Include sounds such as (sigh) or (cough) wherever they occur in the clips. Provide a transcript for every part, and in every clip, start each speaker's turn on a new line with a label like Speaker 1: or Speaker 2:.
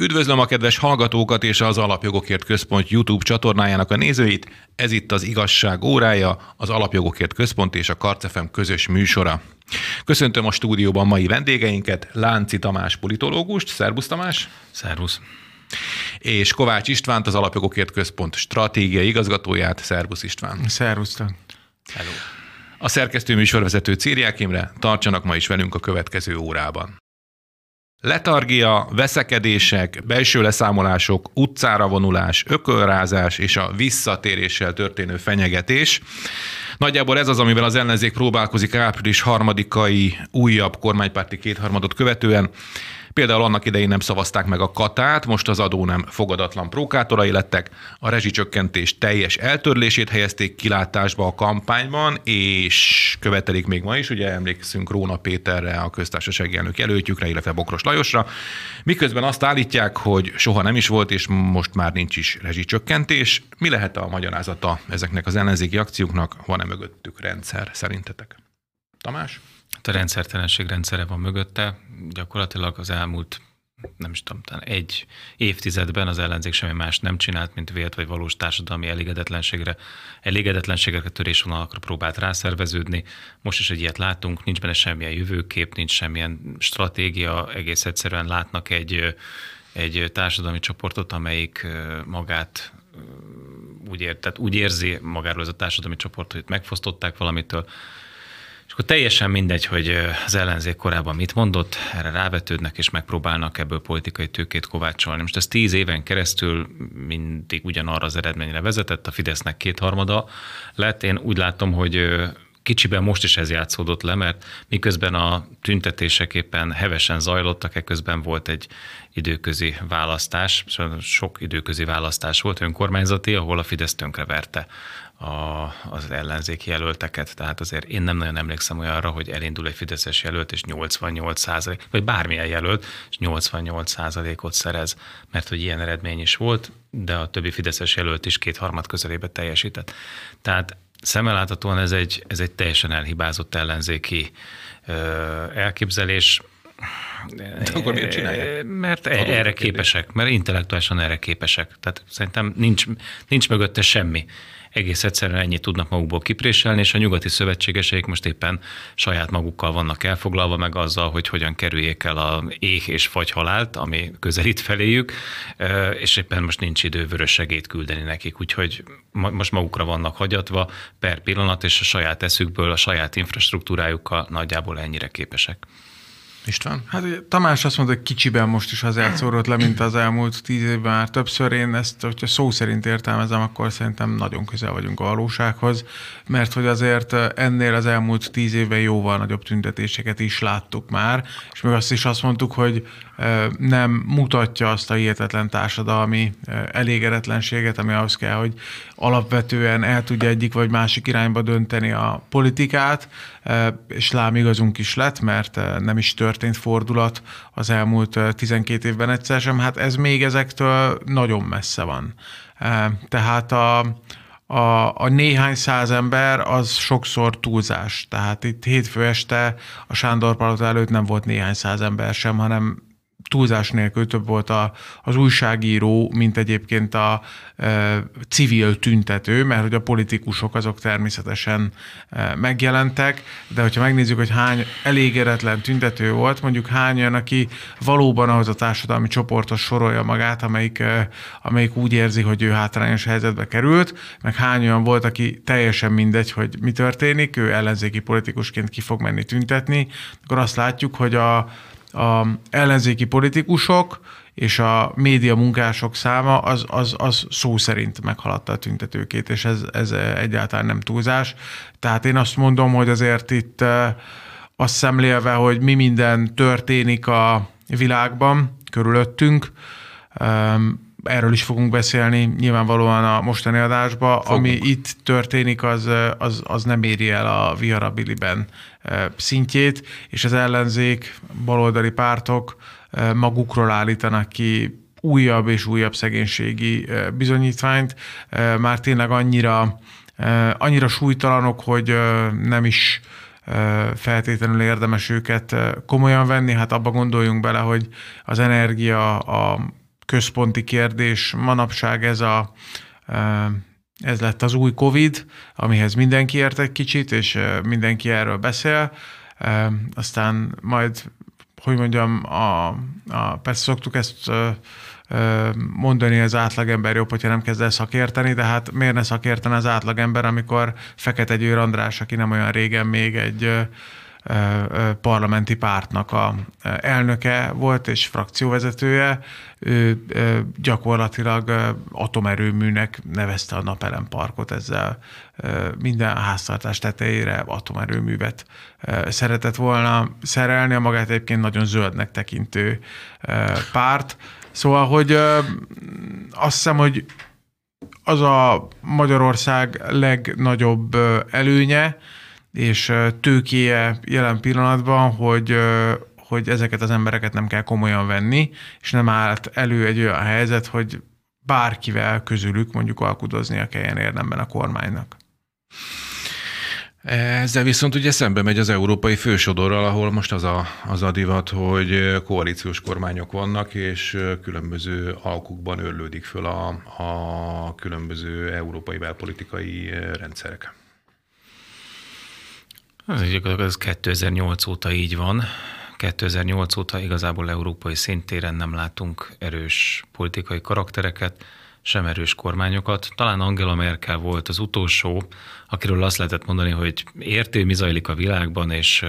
Speaker 1: Üdvözlöm a kedves hallgatókat és az Alapjogokért Központ YouTube csatornájának a nézőit. Ez itt az Igazság órája, az Alapjogokért Központ és a Karcefem közös műsora. Köszöntöm a stúdióban mai vendégeinket, Lánci Tamás politológust. Szerbusz Tamás!
Speaker 2: Szervusz!
Speaker 1: És Kovács Istvánt, az Alapjogokért Központ stratégiai igazgatóját. Szerbusz István!
Speaker 3: Szervusztok!
Speaker 1: Hello! A szerkesztő műsorvezető Círiák Imre, tartsanak ma is velünk a következő órában. Letargia, veszekedések, belső leszámolások, utcára vonulás, ökölrázás és a visszatéréssel történő fenyegetés. Nagyjából ez az, amivel az ellenzék próbálkozik április harmadikai újabb kormánypárti kétharmadot követően. Például annak idején nem szavazták meg a katát, most az adó nem fogadatlan prókátorai lettek, a rezsicsökkentés teljes eltörlését helyezték kilátásba a kampányban, és követelik még ma is, ugye emlékszünk Róna Péterre, a köztársasági elnök jelöltjükre, illetve Bokros Lajosra, miközben azt állítják, hogy soha nem is volt, és most már nincs is rezsicsökkentés. Mi lehet a magyarázata ezeknek az ellenzéki akcióknak? Van-e mögöttük rendszer szerintetek? Tamás?
Speaker 2: A rendszertelenség rendszere van mögötte. Gyakorlatilag az elmúlt nem is tudom, talán egy évtizedben az ellenzék semmi más nem csinált, mint vélt vagy valós társadalmi elégedetlenségre, elégedetlenségre, törésvonalakra próbált rászerveződni. Most is egy ilyet látunk, nincs benne semmilyen jövőkép, nincs semmilyen stratégia, egész egyszerűen látnak egy, egy társadalmi csoportot, amelyik magát úgy, ér, tehát úgy érzi magáról ez a társadalmi csoport, hogy megfosztották valamitől, akkor teljesen mindegy, hogy az ellenzék korábban mit mondott, erre rávetődnek és megpróbálnak ebből politikai tőkét kovácsolni. Most ez tíz éven keresztül mindig ugyanarra az eredményre vezetett, a Fidesznek kétharmada lett. Én úgy látom, hogy kicsiben most is ez játszódott le, mert miközben a tüntetések éppen hevesen zajlottak, ekközben volt egy időközi választás, sok időközi választás volt önkormányzati, ahol a Fidesz tönkreverte a, az ellenzéki jelölteket, tehát azért én nem nagyon emlékszem olyanra, hogy elindul egy Fideszes jelölt, és 88 százalék, vagy bármilyen jelölt, és 88 százalékot szerez, mert hogy ilyen eredmény is volt, de a többi Fideszes jelölt is kétharmad közelébe teljesített. Tehát szemmeláthatóan ez egy, ez egy teljesen elhibázott ellenzéki ö, elképzelés,
Speaker 1: de akkor miért csinálják?
Speaker 2: Mert Adó erre képesek, mert intellektuálisan erre képesek. Tehát szerintem nincs, nincs mögötte semmi egész egyszerűen ennyit tudnak magukból kipréselni, és a nyugati szövetségeseik most éppen saját magukkal vannak elfoglalva, meg azzal, hogy hogyan kerüljék el a éh és fagyhalált, ami közelít feléjük, és éppen most nincs idő vörös segét küldeni nekik, úgyhogy most magukra vannak hagyatva per pillanat, és a saját eszükből, a saját infrastruktúrájukkal nagyjából ennyire képesek.
Speaker 1: István?
Speaker 3: Hát ugye, Tamás azt mondta, hogy kicsiben most is azért szórott le, mint az elmúlt tíz évben már többször. Én ezt, hogyha szó szerint értelmezem, akkor szerintem nagyon közel vagyunk a valósághoz, mert hogy azért ennél az elmúlt tíz évben jóval nagyobb tüntetéseket is láttuk már, és még azt is azt mondtuk, hogy nem mutatja azt a hihetetlen társadalmi elégedetlenséget, ami ahhoz kell, hogy alapvetően el tudja egyik vagy másik irányba dönteni a politikát, és lám igazunk is lett, mert nem is történt fordulat az elmúlt 12 évben egyszer sem, hát ez még ezektől nagyon messze van. Tehát a, a, a néhány száz ember az sokszor túlzás. Tehát itt hétfő este a Sándor Palota előtt nem volt néhány száz ember sem, hanem túlzás nélkül több volt a, az újságíró, mint egyébként a e, civil tüntető, mert hogy a politikusok azok természetesen e, megjelentek, de hogyha megnézzük, hogy hány elégedetlen tüntető volt, mondjuk hány olyan, aki valóban ahhoz a társadalmi csoportos sorolja magát, amelyik, e, amelyik úgy érzi, hogy ő hátrányos helyzetbe került, meg hány olyan volt, aki teljesen mindegy, hogy mi történik, ő ellenzéki politikusként ki fog menni tüntetni, akkor azt látjuk, hogy a a ellenzéki politikusok és a média munkások száma az, az, az szó szerint meghaladta a tüntetőkét, és ez, ez egyáltalán nem túlzás. Tehát én azt mondom, hogy azért itt eh, azt szemlélve, hogy mi minden történik a világban körülöttünk, erről is fogunk beszélni nyilvánvalóan a mostani adásban. Fogunk. Ami itt történik, az, az, az nem éri el a viharabiliben szintjét, és az ellenzék, baloldali pártok magukról állítanak ki újabb és újabb szegénységi bizonyítványt, már tényleg annyira, annyira súlytalanok, hogy nem is feltétlenül érdemes őket komolyan venni. Hát abba gondoljunk bele, hogy az energia, a központi kérdés manapság ez a ez lett az új Covid, amihez mindenki ért egy kicsit, és mindenki erről beszél. Aztán majd, hogy mondjam, a, a, persze szoktuk ezt mondani az átlagember jobb, hogyha nem kezd el szakérteni, de hát miért ne szakértene az átlagember, amikor Fekete Győr András, aki nem olyan régen még egy parlamenti pártnak a elnöke volt és frakcióvezetője, ő gyakorlatilag atomerőműnek nevezte a Napelem Parkot, ezzel minden háztartás tetejére atomerőművet szeretett volna szerelni, a magát egyébként nagyon zöldnek tekintő párt. Szóval, hogy azt hiszem, hogy az a Magyarország legnagyobb előnye, és tőkéje jelen pillanatban, hogy, hogy ezeket az embereket nem kell komolyan venni, és nem állt elő egy olyan helyzet, hogy bárkivel közülük mondjuk alkudoznia kelljen érdemben a kormánynak.
Speaker 1: Ezzel viszont ugye szembe megy az európai fősodorral, ahol most az a, az a divat, hogy koalíciós kormányok vannak, és különböző alkukban örlődik föl a, a különböző európai belpolitikai rendszerek.
Speaker 2: Ez, ez 2008 óta így van. 2008 óta igazából európai szintéren nem látunk erős politikai karaktereket, sem erős kormányokat. Talán Angela Merkel volt az utolsó, akiről azt lehetett mondani, hogy értő, mi zajlik a világban, és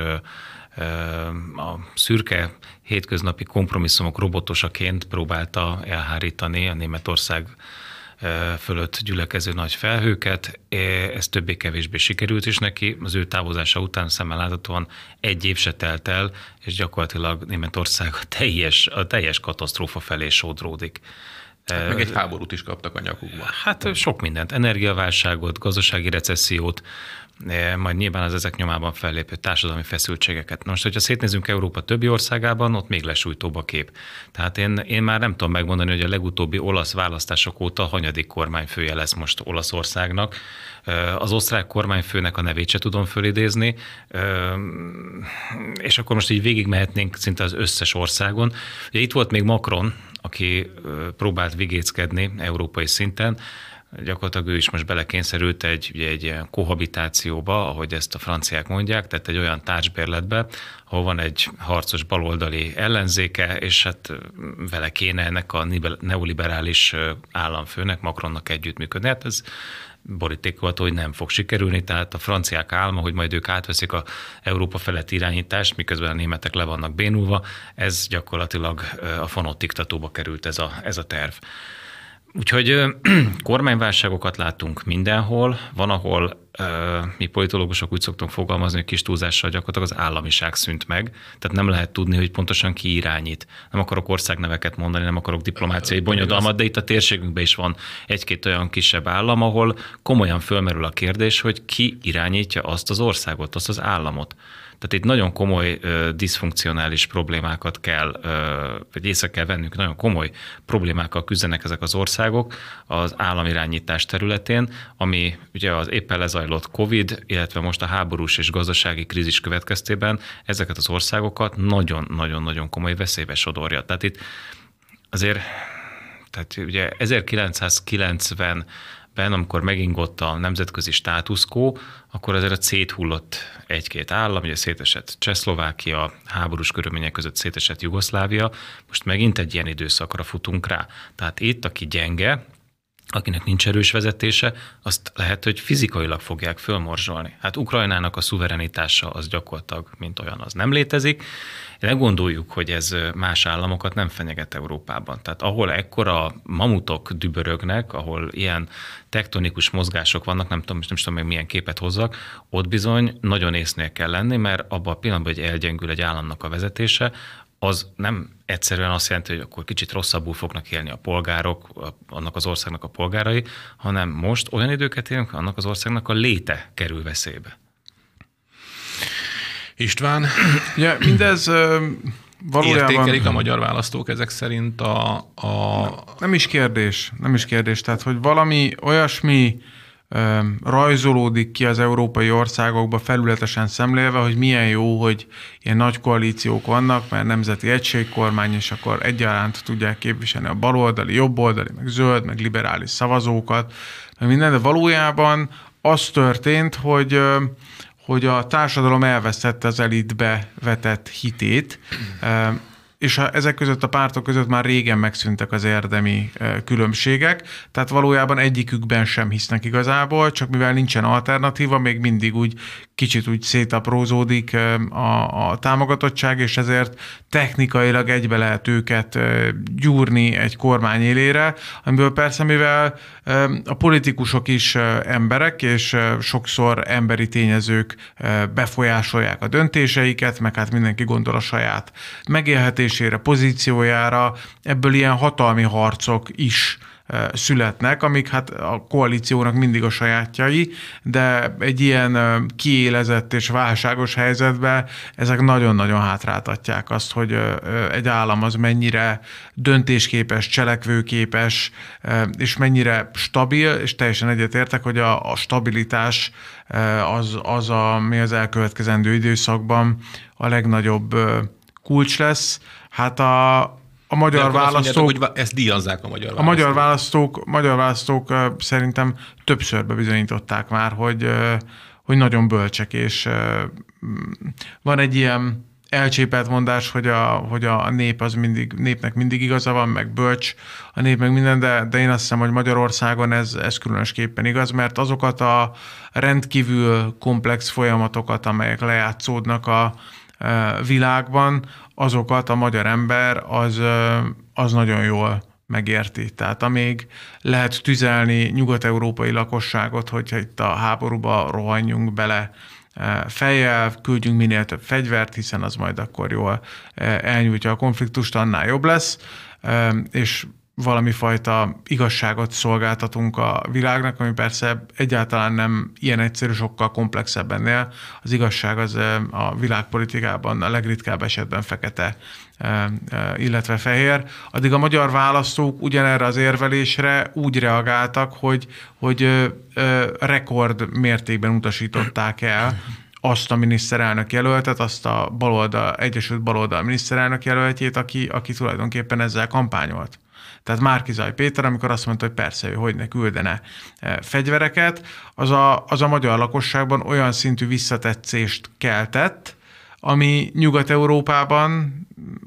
Speaker 2: a szürke hétköznapi kompromisszumok robotosaként próbálta elhárítani a Németország fölött gyülekező nagy felhőket. Ez többé-kevésbé sikerült is neki. Az ő távozása után szemmel láthatóan egy év se telt el, és gyakorlatilag Németország a teljes, a teljes katasztrófa felé sodródik.
Speaker 1: Hát meg egy háborút is kaptak a nyakukba.
Speaker 2: Hát sok mindent, energiaválságot, gazdasági recessziót, majd nyilván az ezek nyomában fellépő társadalmi feszültségeket. Most, hogyha szétnézünk Európa többi országában, ott még lesújtóbb a kép. Tehát én, én már nem tudom megmondani, hogy a legutóbbi olasz választások óta hanyadik kormányfője lesz most Olaszországnak. Az osztrák kormányfőnek a nevét se tudom fölidézni, és akkor most így végigmehetnénk szinte az összes országon. Ugye itt volt még Macron, aki próbált vigéckedni európai szinten, gyakorlatilag ő is most belekényszerült egy, ugye egy ilyen kohabitációba, ahogy ezt a franciák mondják, tehát egy olyan társbérletbe, ahol van egy harcos baloldali ellenzéke, és hát vele kéne ennek a neoliberális államfőnek, Macronnak együttműködni. Hát ez borítékolt, hogy nem fog sikerülni, tehát a franciák álma, hogy majd ők átveszik a Európa felett irányítást, miközben a németek le vannak bénulva, ez gyakorlatilag a fanott diktatóba került ez a, ez a terv. Úgyhogy (clears throat) kormányválságokat látunk mindenhol, van, ahol mi politológusok úgy szoktunk fogalmazni, hogy kis túlzással gyakorlatilag az államiság szűnt meg, tehát nem lehet tudni, hogy pontosan ki irányít. Nem akarok országneveket mondani, nem akarok diplomáciai bonyodalmat, de itt a térségünkben is van egy-két olyan kisebb állam, ahol komolyan fölmerül a kérdés, hogy ki irányítja azt az országot, azt az államot. Tehát itt nagyon komoly diszfunkcionális problémákat kell, vagy észre kell vennünk, nagyon komoly problémákkal küzdenek ezek az országok az államirányítás területén, ami ugye az éppen lezajlott COVID, illetve most a háborús és gazdasági krízis következtében ezeket az országokat nagyon-nagyon-nagyon komoly veszélybe sodorja. Tehát itt azért, tehát ugye 1990 ben, amikor megingott a nemzetközi státuszkó, akkor azért a széthullott egy-két állam, ugye szétesett Csehszlovákia, háborús körülmények között szétesett Jugoszlávia, most megint egy ilyen időszakra futunk rá. Tehát itt, aki gyenge, akinek nincs erős vezetése, azt lehet, hogy fizikailag fogják fölmorzsolni. Hát Ukrajnának a szuverenitása az gyakorlatilag, mint olyan, az nem létezik. Ne gondoljuk, hogy ez más államokat nem fenyeget Európában. Tehát ahol ekkora mamutok dübörögnek, ahol ilyen tektonikus mozgások vannak, nem tudom, nem tudom meg milyen képet hozzak, ott bizony nagyon észnél kell lenni, mert abban a pillanatban, hogy elgyengül egy államnak a vezetése, az nem egyszerűen azt jelenti, hogy akkor kicsit rosszabbul fognak élni a polgárok, annak az országnak a polgárai, hanem most olyan időket élünk, annak az országnak a léte kerül veszélybe.
Speaker 1: István?
Speaker 3: Ja, mindez
Speaker 1: valójában... Értékelik a magyar választók ezek szerint a... a...
Speaker 3: Nem, nem is kérdés, nem is kérdés. Tehát, hogy valami olyasmi rajzolódik ki az európai országokba felületesen szemlélve, hogy milyen jó, hogy ilyen nagy koalíciók vannak, mert nemzeti egységkormány, és akkor egyaránt tudják képviselni a baloldali, jobboldali, meg zöld, meg liberális szavazókat, meg minden, de valójában az történt, hogy hogy a társadalom elvesztette az elitbe vetett hitét, és a, ezek között a pártok között már régen megszűntek az érdemi különbségek, tehát valójában egyikükben sem hisznek igazából, csak mivel nincsen alternatíva, még mindig úgy kicsit úgy szétaprózódik a, a támogatottság, és ezért technikailag egybe lehet őket gyúrni egy kormány élére, amiből persze, mivel a politikusok is emberek, és sokszor emberi tényezők befolyásolják a döntéseiket, meg hát mindenki gondol a saját megélhetésére, pozíciójára, ebből ilyen hatalmi harcok is születnek, amik hát a koalíciónak mindig a sajátjai, de egy ilyen kiélezett és válságos helyzetben ezek nagyon-nagyon hátráltatják azt, hogy egy állam az mennyire döntésképes, cselekvőképes, és mennyire stabil, és teljesen egyetértek, hogy a, a stabilitás az, az, ami az elkövetkezendő időszakban a legnagyobb kulcs lesz. Hát a, a magyar választók...
Speaker 1: Mondjátok, hogy ezt díjazzák a magyar választók.
Speaker 3: A magyar választók, magyar választók szerintem többször bebizonyították már, hogy, hogy nagyon bölcsek, és van egy ilyen elcsépelt mondás, hogy a, hogy a nép az mindig, népnek mindig igaza van, meg bölcs a nép, meg minden, de, de én azt hiszem, hogy Magyarországon ez, ez különösképpen igaz, mert azokat a rendkívül komplex folyamatokat, amelyek lejátszódnak a, világban, azokat a magyar ember az, az nagyon jól megérti. Tehát amíg lehet tüzelni nyugat-európai lakosságot, hogyha itt a háborúba rohanjunk bele fejjel, küldjünk minél több fegyvert, hiszen az majd akkor jól elnyújtja a konfliktust, annál jobb lesz, és valami fajta igazságot szolgáltatunk a világnak, ami persze egyáltalán nem ilyen egyszerű, sokkal komplexebb ennél. Az igazság az a világpolitikában a legritkább esetben fekete, illetve fehér. Addig a magyar választók ugyanerre az érvelésre úgy reagáltak, hogy, hogy rekord mértékben utasították el azt a miniszterelnök jelöltet, azt a baloldal, Egyesült Baloldal miniszterelnök jelöltjét, aki, aki tulajdonképpen ezzel kampányolt. Tehát Márkizaj Péter, amikor azt mondta, hogy persze, ő hogy ne küldene e, fegyvereket, az a, az a magyar lakosságban olyan szintű visszatetszést keltett, ami Nyugat-Európában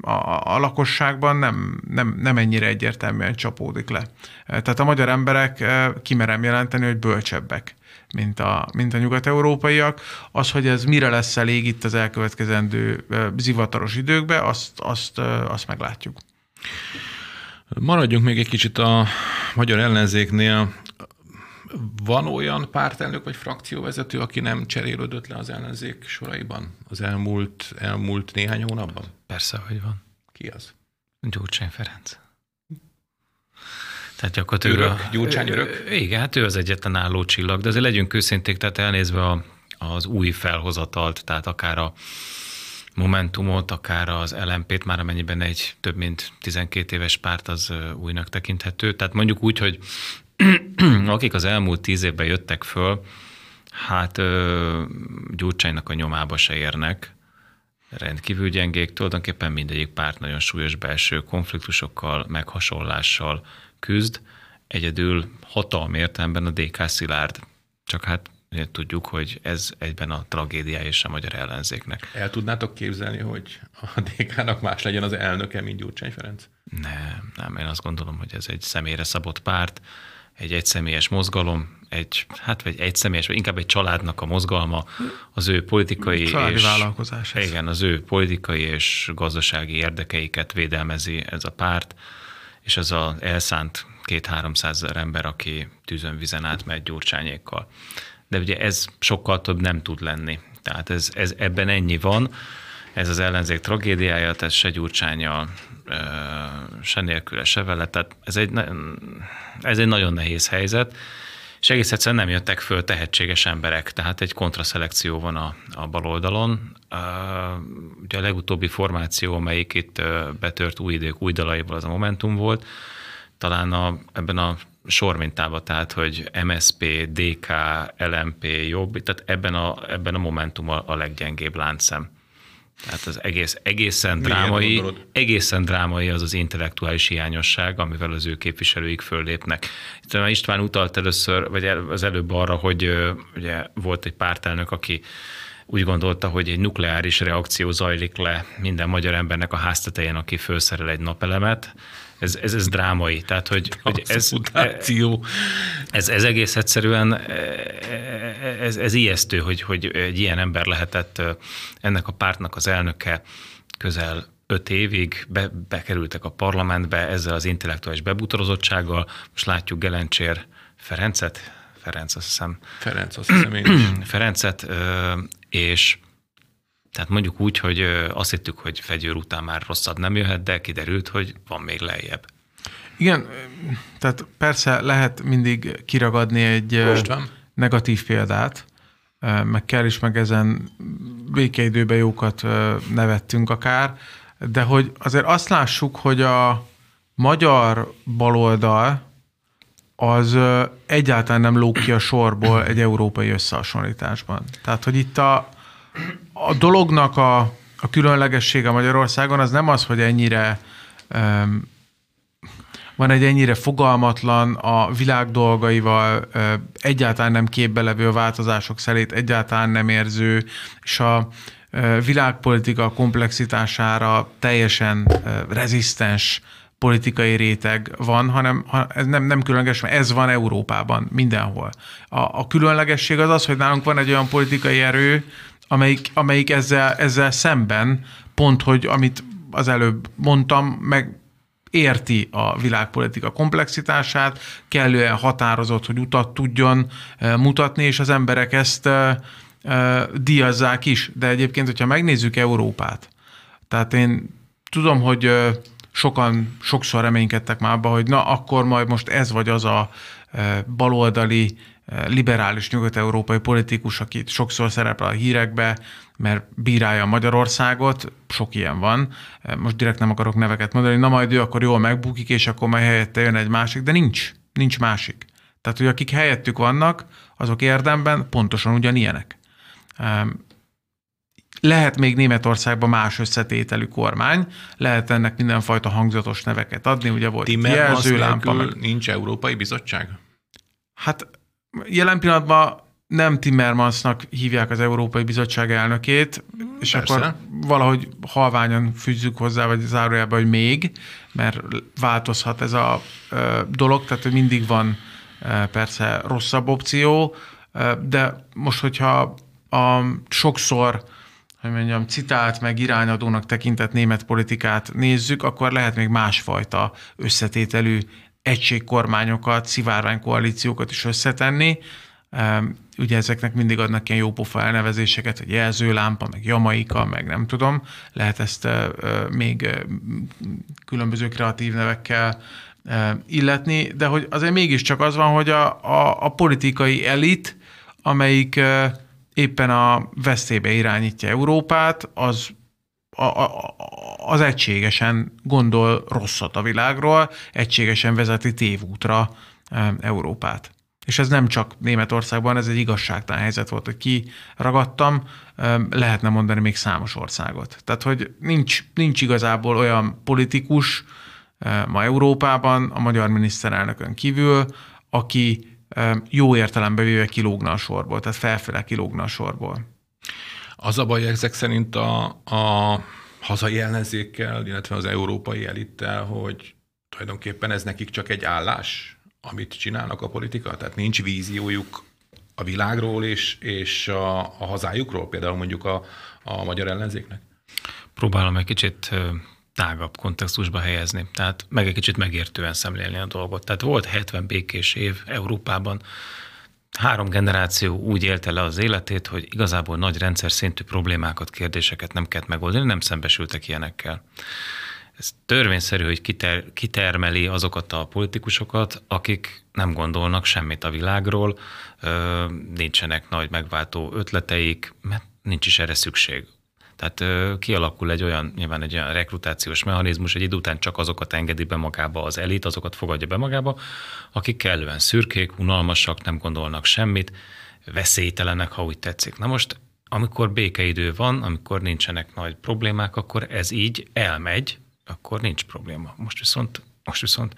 Speaker 3: a, a lakosságban nem, nem, nem ennyire egyértelműen csapódik le. E, tehát a magyar emberek e, kimerem jelenteni, hogy bölcsebbek mint a, mint a nyugat-európaiak. Az, hogy ez mire lesz elég itt az elkövetkezendő zivataros időkben, azt, azt, azt meglátjuk.
Speaker 1: Maradjunk még egy kicsit a magyar ellenzéknél. Van olyan pártelnök vagy frakcióvezető, aki nem cserélődött le az ellenzék soraiban az elmúlt, elmúlt néhány hónapban?
Speaker 2: Persze, hogy van.
Speaker 1: Ki az?
Speaker 2: Gyurcsány Ferenc. Tehát gyakorlatilag... Örök,
Speaker 1: a, Gyurcsány örök?
Speaker 2: Igen, hát ő az egyetlen álló csillag, de azért legyünk őszinték, tehát elnézve a, az új felhozatalt, tehát akár a Momentumot, akár az LMP-t, már amennyiben egy több mint 12 éves párt az újnak tekinthető. Tehát mondjuk úgy, hogy (clears throat) akik az elmúlt tíz évben jöttek föl, hát Gyurcsánynak a nyomába se érnek, rendkívül gyengék, tulajdonképpen mindegyik párt nagyon súlyos belső konfliktusokkal, meghasonlással küzd, egyedül hatalmi értelemben a DK szilárd. Csak hát tudjuk, hogy ez egyben a tragédiája és a magyar ellenzéknek.
Speaker 1: El tudnátok képzelni, hogy a DK-nak más legyen az elnöke, mint Gyurcsány Ferenc?
Speaker 2: Nem, nem. Én azt gondolom, hogy ez egy személyre szabott párt, egy egyszemélyes mozgalom, egy, hát vagy egy személyes, vagy inkább egy családnak a mozgalma, az ő politikai
Speaker 3: Családi
Speaker 2: és,
Speaker 3: vállalkozás.
Speaker 2: Igen, az ő politikai és gazdasági érdekeiket védelmezi ez a párt, és ez az elszánt két-háromszázezer ember, aki tűzön vizen átmegy gyurcsányékkal de ugye ez sokkal több nem tud lenni. Tehát ez, ez ebben ennyi van, ez az ellenzék tragédiája, tehát se gyurcsánya, se nélküle, se vele, tehát ez egy, ez egy nagyon nehéz helyzet, és egész egyszerűen nem jöttek föl tehetséges emberek, tehát egy kontraszelekció van a, a bal oldalon. Ugye a legutóbbi formáció, amelyik itt betört új idők új dalaiból, az a Momentum volt, talán a, ebben a sormintába, tehát hogy MSP, DK, LMP jobb, tehát ebben a, ebben a momentum a, a leggyengébb láncszem. Tehát az egész, egészen drámai, egészen drámai az az intellektuális hiányosság, amivel az ő képviselőik föllépnek. Itt István utalt először, vagy az előbb arra, hogy ugye volt egy pártelnök, aki úgy gondolta, hogy egy nukleáris reakció zajlik le minden magyar embernek a háztetején, aki felszerel egy napelemet. Ez, ez, ez drámai. Tehát, hogy, (laughs) hogy ez, ez, ez, egész egyszerűen ez, ez ijesztő, hogy, hogy egy ilyen ember lehetett ennek a pártnak az elnöke közel öt évig be, bekerültek a parlamentbe ezzel az intellektuális bebutorozottsággal. Most látjuk Gelencsér Ferencet, Ferenc, azt hiszem.
Speaker 1: Ferenc, azt hiszem én is. (clears throat)
Speaker 2: Ferencet, és tehát mondjuk úgy, hogy azt hittük, hogy fegyőr után már rosszabb nem jöhet, de kiderült, hogy van még lejjebb.
Speaker 3: Igen, tehát persze lehet mindig kiragadni egy negatív példát, meg kell is, meg ezen békeidőben jókat nevettünk akár, de hogy azért azt lássuk, hogy a magyar baloldal az egyáltalán nem lóg ki a sorból egy európai összehasonlításban. Tehát, hogy itt a, a dolognak a, a különlegessége Magyarországon az nem az, hogy ennyire um, van egy ennyire fogalmatlan a világ dolgaival, egyáltalán nem képbe levő a változások szerét, egyáltalán nem érző, és a világpolitika komplexitására teljesen rezisztens politikai réteg van, hanem ha ez nem, nem különleges, mert ez van Európában, mindenhol. A, a különlegesség az az, hogy nálunk van egy olyan politikai erő, amelyik, amelyik ezzel, ezzel szemben pont, hogy amit az előbb mondtam, meg érti a világpolitika komplexitását, kellően határozott, hogy utat tudjon eh, mutatni, és az emberek ezt uh, uh, díjazzák is. De egyébként, hogyha megnézzük Európát, tehát én tudom, hogy sokan sokszor reménykedtek már abba, hogy na, akkor majd most ez vagy az a baloldali liberális nyugat-európai politikus, aki sokszor szerepel a hírekbe, mert bírálja Magyarországot, sok ilyen van, most direkt nem akarok neveket mondani, na majd ő akkor jól megbukik, és akkor majd helyette jön egy másik, de nincs, nincs másik. Tehát, hogy akik helyettük vannak, azok érdemben pontosan ugyanilyenek. Lehet még Németországban más összetételű kormány, lehet ennek mindenfajta hangzatos neveket adni, ugye volt
Speaker 1: jelzőlámpa. Meg... nincs Európai Bizottság?
Speaker 3: Hát jelen pillanatban nem Timmermansnak hívják az Európai Bizottság elnökét, és Persze. akkor valahogy halványan fűzzük hozzá, vagy zárójában, hogy még, mert változhat ez a dolog, tehát mindig van persze rosszabb opció, de most, hogyha a sokszor hogy mondjam, citált meg irányadónak tekintett német politikát nézzük, akkor lehet még másfajta összetételű egységkormányokat, szivárványkoalíciókat is összetenni. Ugye ezeknek mindig adnak ilyen jópofa elnevezéseket, hogy jelzőlámpa, meg jamaika, meg nem tudom. Lehet ezt még különböző kreatív nevekkel illetni, de hogy azért mégiscsak az van, hogy a, a, a politikai elit, amelyik éppen a veszélybe irányítja Európát, az a, a, az egységesen gondol rosszat a világról, egységesen vezeti tévútra Európát. És ez nem csak Németországban, ez egy igazságtalan helyzet volt, hogy ki ragadtam, lehetne mondani még számos országot. Tehát, hogy nincs, nincs igazából olyan politikus ma Európában, a magyar miniszterelnökön kívül, aki jó értelemben véve kilógna a sorból, tehát felfele kilógna a sorból.
Speaker 1: Az a baj ezek szerint a, a hazai ellenzékkel, illetve az európai elittel, hogy tulajdonképpen ez nekik csak egy állás, amit csinálnak a politika, tehát nincs víziójuk a világról és, és a, a hazájukról, például mondjuk a, a magyar ellenzéknek?
Speaker 2: Próbálom egy kicsit tágabb kontextusba helyezni, tehát meg egy kicsit megértően szemlélni a dolgot. Tehát volt 70 békés év Európában, három generáció úgy élte le az életét, hogy igazából nagy rendszer szintű problémákat, kérdéseket nem kellett megoldani, nem szembesültek ilyenekkel. Ez törvényszerű, hogy kiter, kitermeli azokat a politikusokat, akik nem gondolnak semmit a világról, nincsenek nagy megváltó ötleteik, mert nincs is erre szükség. Tehát kialakul egy olyan, nyilván egy olyan rekrutációs mechanizmus, egy idő után csak azokat engedi be magába az elit, azokat fogadja be magába, akik kellően szürkék, unalmasak, nem gondolnak semmit, veszélytelenek, ha úgy tetszik. Na most, amikor békeidő van, amikor nincsenek nagy problémák, akkor ez így elmegy, akkor nincs probléma. Most viszont, most viszont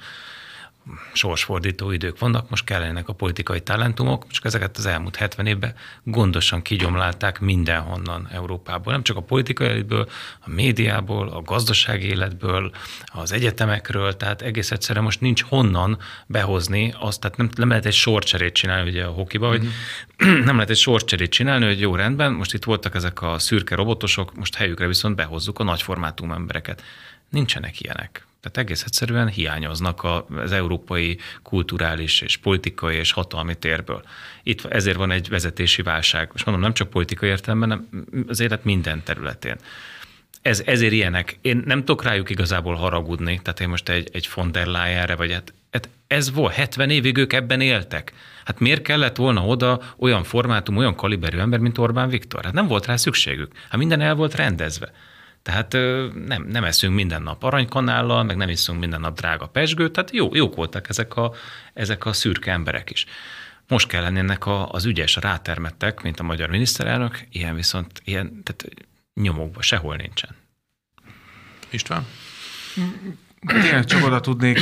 Speaker 2: sorsfordító idők vannak, most kellenek a politikai talentumok, csak ezeket az elmúlt 70 évben gondosan kigyomlálták mindenhonnan Európából. Nem csak a politikai életből, a médiából, a gazdasági életből, az egyetemekről, tehát egész egyszerűen most nincs honnan behozni azt, tehát nem, nem lehet egy sorcserét csinálni ugye a hokiba, hogy mm-hmm. (clears throat) nem lehet egy sorcserét csinálni, hogy jó rendben, most itt voltak ezek a szürke robotosok, most helyükre viszont behozzuk a nagyformátum embereket. Nincsenek ilyenek. Tehát egész egyszerűen hiányoznak az európai kulturális és politikai és hatalmi térből. Itt ezért van egy vezetési válság. És mondom, nem csak politikai értelemben, hanem az élet minden területén. Ez, ezért ilyenek. Én nem tudok rájuk igazából haragudni, tehát én most egy, egy von der Leyenre, vagy hát, hát ez volt, 70 évig ők ebben éltek. Hát miért kellett volna oda olyan formátum, olyan kaliberű ember, mint Orbán Viktor? Hát nem volt rá szükségük. Hát minden el volt rendezve. Tehát nem, nem eszünk minden nap aranykanállal, meg nem iszunk minden nap drága pesgőt, tehát jó, jók voltak ezek a, ezek a szürke emberek is. Most kell lennének a, az ügyes, a rátermettek, mint a magyar miniszterelnök, ilyen viszont ilyen, tehát nyomokban sehol nincsen.
Speaker 1: István?
Speaker 3: Tényleg csak oda tudnék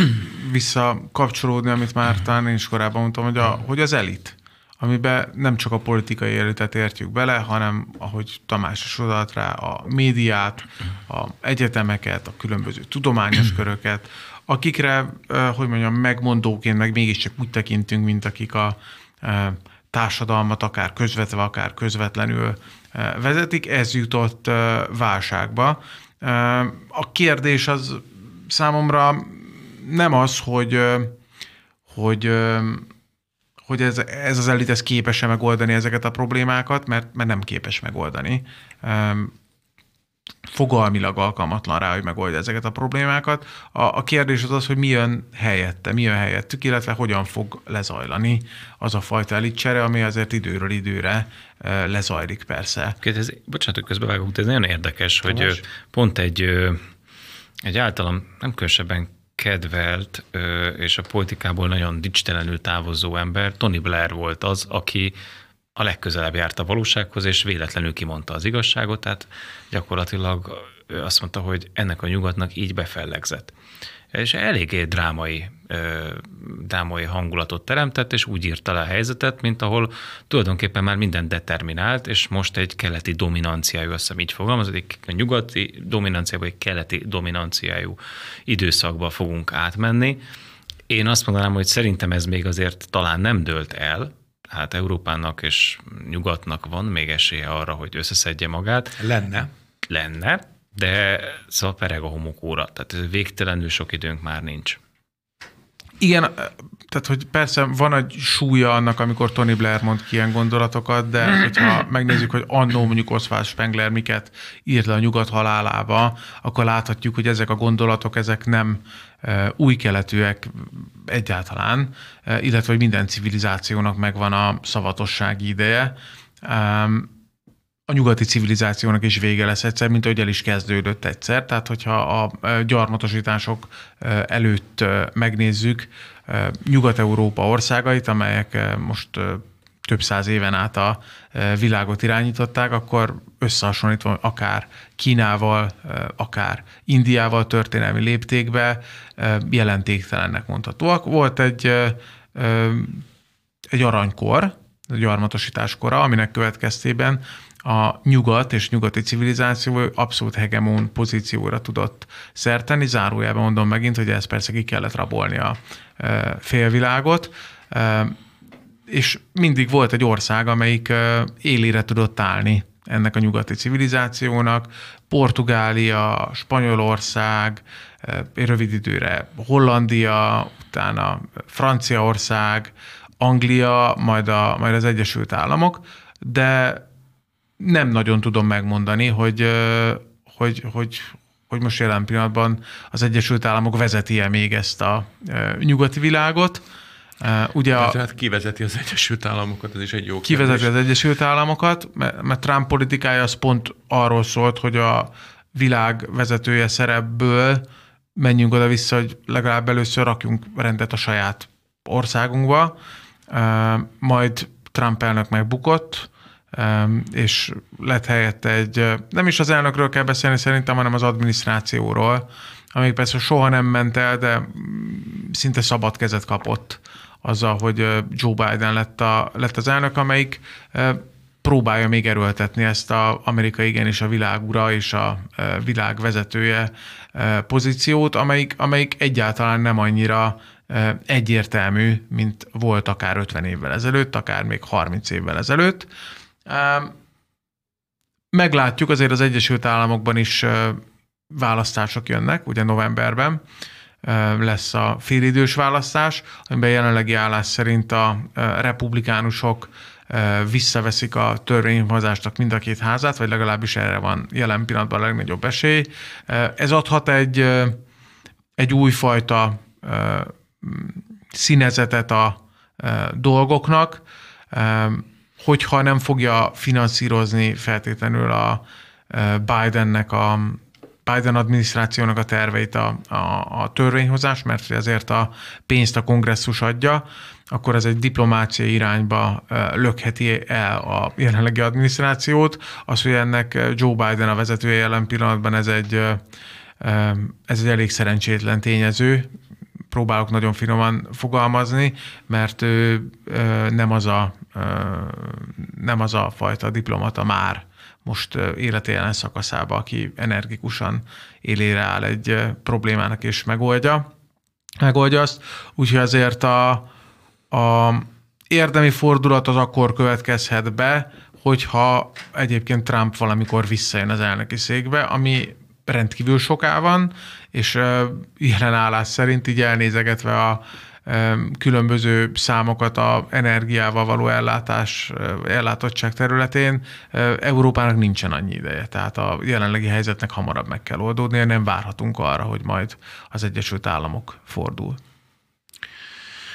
Speaker 3: visszakapcsolódni, amit már talán én is korábban mondtam, hogy, a, hogy az elit amiben nem csak a politikai életet értjük bele, hanem, ahogy Tamás is odalt rá, a médiát, a egyetemeket, a különböző tudományos (clears throat) köröket, akikre, hogy mondjam, megmondóként meg mégiscsak úgy tekintünk, mint akik a társadalmat akár közvetve, akár közvetlenül vezetik, ez jutott válságba. A kérdés az számomra nem az, hogy, hogy hogy ez, ez az elit ez képes-e megoldani ezeket a problémákat, mert, mert nem képes megoldani. Fogalmilag alkalmatlan rá, hogy megoldja ezeket a problémákat. A, a kérdés az az, hogy mi jön helyette, mi jön helyettük, illetve hogyan fog lezajlani az a fajta elitcsere, ami azért időről időre lezajlik persze.
Speaker 2: Ez, bocsánat, hogy közbevágok, de ez nagyon érdekes, Tamás? hogy pont egy, egy általam nem különösebben kedvelt és a politikából nagyon dicstelenül távozó ember, Tony Blair volt az, aki a legközelebb járt a valósághoz, és véletlenül kimondta az igazságot, tehát gyakorlatilag azt mondta, hogy ennek a nyugatnak így befellegzett és eléggé drámai, drámai hangulatot teremtett, és úgy írta le a helyzetet, mint ahol tulajdonképpen már minden determinált, és most egy keleti dominanciájú, azt hiszem így fogalmazik, a nyugati dominanciából egy keleti dominanciájú időszakba fogunk átmenni. Én azt mondanám, hogy szerintem ez még azért talán nem dőlt el, hát Európának és nyugatnak van még esélye arra, hogy összeszedje magát.
Speaker 1: Lenne.
Speaker 2: Lenne, de szóval pereg a homokóra, tehát végtelenül sok időnk már nincs.
Speaker 3: Igen, tehát hogy persze van egy súlya annak, amikor Tony Blair mond ki ilyen gondolatokat, de (clears throat) hogyha megnézzük, hogy annó mondjuk Oswald Spengler miket írt le a nyugat halálába, akkor láthatjuk, hogy ezek a gondolatok, ezek nem új keletűek egyáltalán, illetve hogy minden civilizációnak megvan a szavatossági ideje a nyugati civilizációnak is vége lesz egyszer, mint ahogy el is kezdődött egyszer. Tehát, hogyha a gyarmatosítások előtt megnézzük Nyugat-Európa országait, amelyek most több száz éven át a világot irányították, akkor összehasonlítva akár Kínával, akár Indiával történelmi léptékbe jelentéktelennek mondhatóak. Volt egy, egy aranykor, a gyarmatosítás kora, aminek következtében a nyugat és nyugati civilizáció abszolút hegemon pozícióra tudott szerteni. Zárójában mondom megint, hogy ez persze ki kellett rabolni a e, félvilágot, e, és mindig volt egy ország, amelyik e, élére tudott állni ennek a nyugati civilizációnak. Portugália, Spanyolország, rövid időre Hollandia, utána Franciaország, Anglia, majd, a, majd az Egyesült Államok, de nem nagyon tudom megmondani, hogy, hogy, hogy, hogy most jelen pillanatban az Egyesült Államok vezeti-e még ezt a nyugati világot.
Speaker 1: Ugye a, Tehát kivezeti az Egyesült Államokat, ez is egy jó
Speaker 3: Kivezeti kérdés. az Egyesült Államokat, mert Trump politikája az pont arról szólt, hogy a világ vezetője szerepből menjünk oda-vissza, hogy legalább először rakjunk rendet a saját országunkba, majd Trump elnök megbukott, és lett helyette egy, nem is az elnökről kell beszélni szerintem, hanem az adminisztrációról, amelyik persze soha nem ment el, de szinte szabad kezet kapott azzal, hogy Joe Biden lett, a, lett az elnök, amelyik próbálja még erőltetni ezt a Amerika igenis a világ ura és a világ vezetője pozíciót, amelyik, amelyik egyáltalán nem annyira egyértelmű, mint volt akár 50 évvel ezelőtt, akár még 30 évvel ezelőtt. Meglátjuk, azért az Egyesült Államokban is választások jönnek, ugye novemberben lesz a félidős választás, amiben jelenlegi állás szerint a republikánusok visszaveszik a törvényhozásnak mind a két házát, vagy legalábbis erre van jelen pillanatban a legnagyobb esély. Ez adhat egy, egy újfajta színezetet a dolgoknak, hogyha nem fogja finanszírozni feltétlenül a Bidennek a Biden adminisztrációnak a terveit a, a, a törvényhozás, mert ezért a pénzt a kongresszus adja, akkor ez egy diplomáciai irányba lökheti el a jelenlegi adminisztrációt. Az, hogy ennek Joe Biden a vezetője jelen pillanatban, ez egy, ez egy elég szerencsétlen tényező, próbálok nagyon finoman fogalmazni, mert ő nem az a, nem az a fajta diplomata már most élete jelen szakaszába, aki energikusan élére áll egy problémának és megoldja, megoldja azt. Úgyhogy azért a, a érdemi fordulat az akkor következhet be, hogyha egyébként Trump valamikor visszajön az elnöki székbe, ami rendkívül soká van, és jelen állás szerint így elnézegetve a különböző számokat a energiával való ellátás, ellátottság területén Európának nincsen annyi ideje. Tehát a jelenlegi helyzetnek hamarabb meg kell oldódnia, nem várhatunk arra, hogy majd az Egyesült Államok fordul.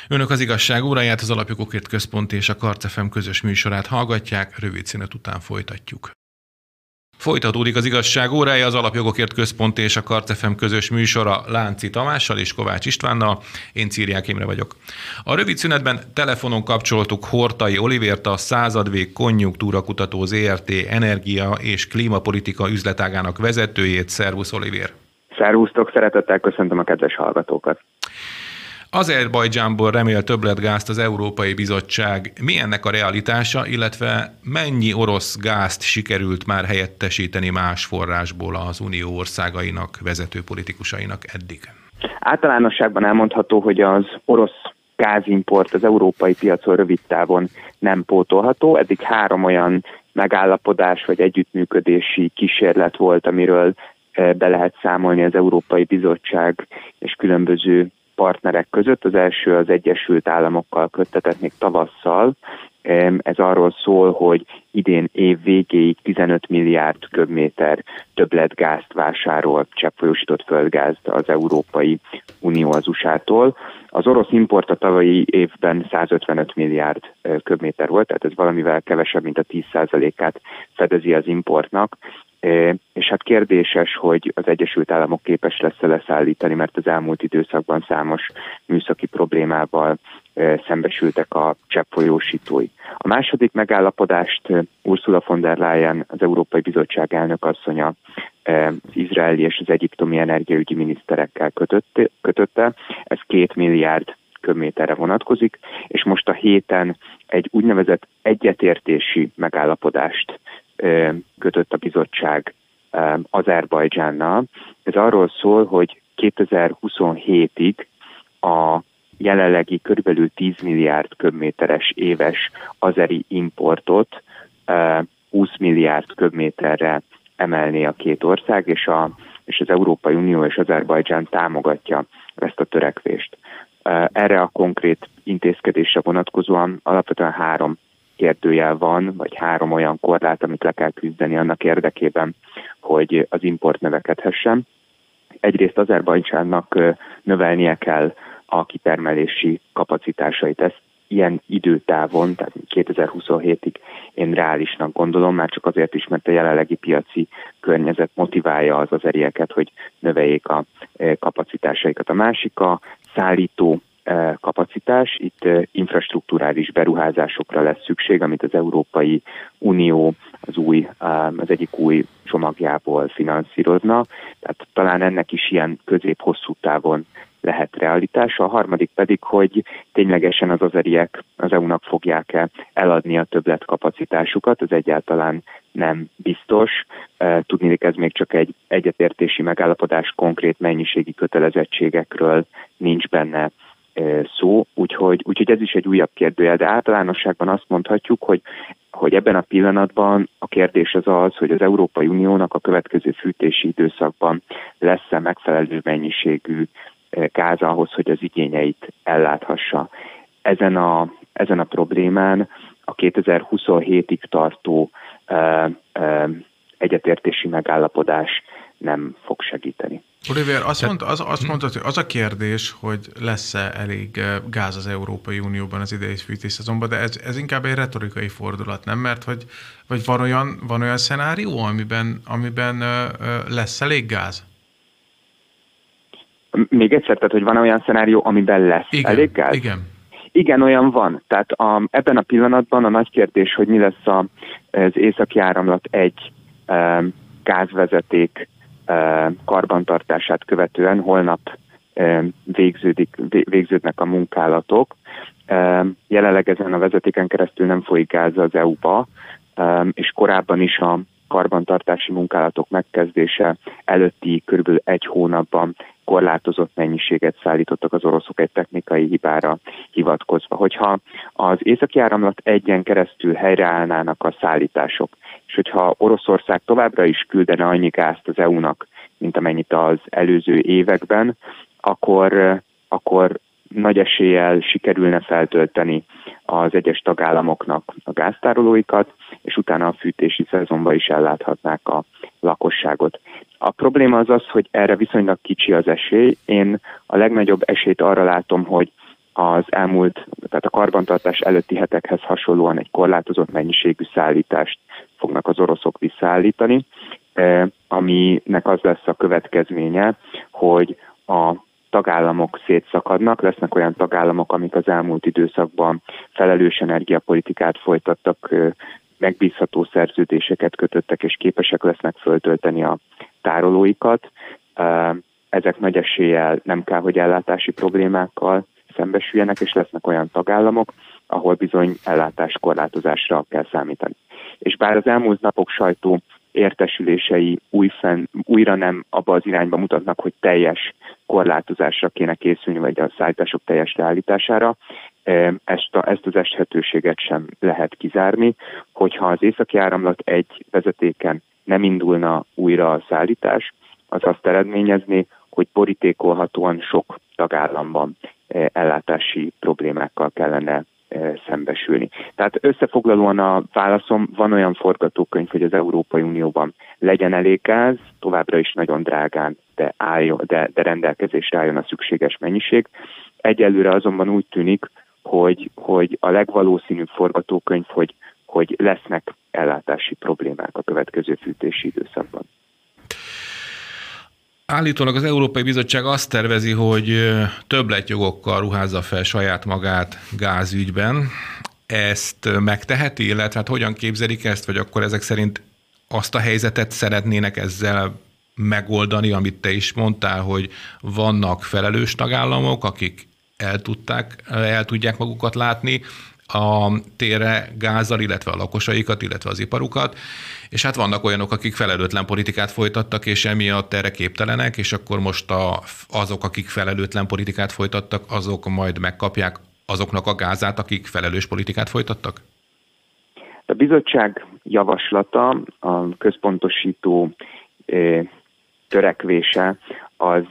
Speaker 1: Önök az igazság óráját, az Alapjogokért Központ és a Karcefem közös műsorát hallgatják, rövid szünet után folytatjuk. Folytatódik az igazság órája, az Alapjogokért Központ és a Karcefem közös műsora Lánci Tamással és Kovács Istvánnal. Én Círiák Imre vagyok. A rövid szünetben telefonon kapcsoltuk Hortai Olivért, a századvég konjunktúra kutató ZRT energia és klímapolitika üzletágának vezetőjét. Szervusz Olivér!
Speaker 4: Szervusztok, szeretettel köszöntöm a kedves hallgatókat!
Speaker 1: Azerbajdzsánból remél többletgázt az Európai Bizottság. Mi ennek a realitása, illetve mennyi orosz gázt sikerült már helyettesíteni más forrásból az Unió országainak, vezető politikusainak eddig?
Speaker 4: Általánosságban elmondható, hogy az orosz gázimport az európai piacon rövid távon nem pótolható. Eddig három olyan megállapodás vagy együttműködési kísérlet volt, amiről eh, be lehet számolni az Európai Bizottság és különböző partnerek között. Az első az Egyesült Államokkal köttetett még tavasszal. Ez arról szól, hogy idén év végéig 15 milliárd köbméter többletgázt vásárol cseppfolyósított földgázt az Európai Unió az USA-tól. Az orosz import a tavalyi évben 155 milliárd köbméter volt, tehát ez valamivel kevesebb, mint a 10%-át fedezi az importnak, és hát kérdéses, hogy az Egyesült Államok képes lesz-e leszállítani, mert az elmúlt időszakban számos műszaki problémával szembesültek a cseppfolyósítói. A második megállapodást Ursula von der Leyen, az Európai Bizottság elnök asszonya az izraeli és az egyiptomi energiaügyi miniszterekkel kötötte, kötötte. Ez két milliárd köbméterre vonatkozik, és most a héten egy úgynevezett egyetértési megállapodást kötött a bizottság Azerbajdzsánnal. Ez arról szól, hogy 2027-ig a jelenlegi körülbelül 10 milliárd köbméteres éves azeri importot 20 milliárd köbméterre emelné a két ország, és, a, és az Európai Unió és Azerbajdzsán támogatja ezt a törekvést. Erre a konkrét intézkedésre vonatkozóan alapvetően három kérdőjel van, vagy három olyan korlát, amit le kell küzdeni annak érdekében, hogy az import növekedhessen. Egyrészt Azerbajdzsánnak növelnie kell a kitermelési kapacitásait. Ezt ilyen időtávon, tehát 2027-ig én reálisnak gondolom, már csak azért is, mert a jelenlegi piaci környezet motiválja az azerieket, hogy növeljék a kapacitásaikat. A másik a szállító kapacitás. Itt infrastruktúrális beruházásokra lesz szükség, amit az Európai Unió az, új, az egyik új csomagjából finanszírozna. Tehát talán ennek is ilyen közép-hosszú távon lehet realitása. A harmadik pedig, hogy ténylegesen az azeriek az EU-nak fogják-e eladni a többlet kapacitásukat, ez egyáltalán nem biztos. Hogy ez még csak egy egyetértési megállapodás konkrét mennyiségi kötelezettségekről nincs benne szó, úgyhogy, úgyhogy ez is egy újabb kérdőjel, de általánosságban azt mondhatjuk, hogy, hogy ebben a pillanatban a kérdés az az, hogy az Európai Uniónak a következő fűtési időszakban lesz-e megfelelő mennyiségű gáz ahhoz, hogy az igényeit elláthassa. Ezen a, ezen a problémán a 2027-ig tartó egyetértési megállapodás nem fog segíteni.
Speaker 3: Oliver, azt, mondta, az, azt mondtad, hogy az a kérdés, hogy lesz-e elég gáz az Európai Unióban az idei fűtészezonban, de ez, ez inkább egy retorikai fordulat, nem? Mert hogy vagy van olyan, van olyan szenárió, amiben, amiben ö, ö, lesz elég gáz?
Speaker 4: Még egyszer, tehát hogy van olyan szenárió, amiben lesz
Speaker 3: igen,
Speaker 4: elég gáz?
Speaker 3: Igen.
Speaker 4: Igen, olyan van. Tehát a, ebben a pillanatban a nagy kérdés, hogy mi lesz a, az északi áramlat egy e, gázvezeték karbantartását követően holnap végződik, végződnek a munkálatok. Jelenleg ezen a vezetéken keresztül nem folyik gáz az EU-ba, és korábban is a karbantartási munkálatok megkezdése előtti körülbelül egy hónapban korlátozott mennyiséget szállítottak az oroszok egy technikai hibára hivatkozva. Hogyha az északi áramlat egyen keresztül helyreállnának a szállítások, és hogyha Oroszország továbbra is küldene annyi gázt az EU-nak, mint amennyit az előző években, akkor, akkor nagy eséllyel sikerülne feltölteni az egyes tagállamoknak a gáztárolóikat, és utána a fűtési szezonban is elláthatnák a lakosságot. A probléma az az, hogy erre viszonylag kicsi az esély. Én a legnagyobb esélyt arra látom, hogy az elmúlt, tehát a karbantartás előtti hetekhez hasonlóan egy korlátozott mennyiségű szállítást fognak az oroszok visszaállítani, eh, aminek az lesz a következménye, hogy a tagállamok szétszakadnak, lesznek olyan tagállamok, amik az elmúlt időszakban felelős energiapolitikát folytattak, megbízható szerződéseket kötöttek, és képesek lesznek föltölteni a tárolóikat. Ezek nagy eséllyel nem kell, hogy ellátási problémákkal szembesüljenek, és lesznek olyan tagállamok, ahol bizony ellátáskorlátozásra kell számítani. És bár az elmúlt napok sajtó értesülései újfen, újra nem abba az irányba mutatnak, hogy teljes korlátozásra kéne készülni, vagy a szállítások teljes leállítására. Ezt, a, ezt az eshetőséget sem lehet kizárni, hogyha az északi áramlat egy vezetéken nem indulna újra a szállítás, az azt eredményezni, hogy borítékolhatóan sok tagállamban ellátási problémákkal kellene szembesülni. Tehát összefoglalóan a válaszom, van olyan forgatókönyv, hogy az Európai Unióban legyen elég gáz, továbbra is nagyon drágán, de, álljon, de, de rendelkezésre álljon a szükséges mennyiség. Egyelőre azonban úgy tűnik, hogy, hogy a legvalószínűbb forgatókönyv, hogy, hogy lesznek ellátási problémák a következő fűtési időszakban.
Speaker 1: Állítólag az Európai Bizottság azt tervezi, hogy többletjogokkal ruházza fel saját magát gázügyben. Ezt megteheti, illetve hát hogyan képzelik ezt, vagy akkor ezek szerint azt a helyzetet szeretnének ezzel megoldani, amit te is mondtál, hogy vannak felelős tagállamok, akik el, tudták, el tudják magukat látni, a térre gázzal, illetve a lakosaikat, illetve az iparukat, és hát vannak olyanok, akik felelőtlen politikát folytattak, és emiatt erre képtelenek, és akkor most a, azok, akik felelőtlen politikát folytattak, azok majd megkapják azoknak a gázát, akik felelős politikát folytattak?
Speaker 4: A bizottság javaslata, a központosító törekvése az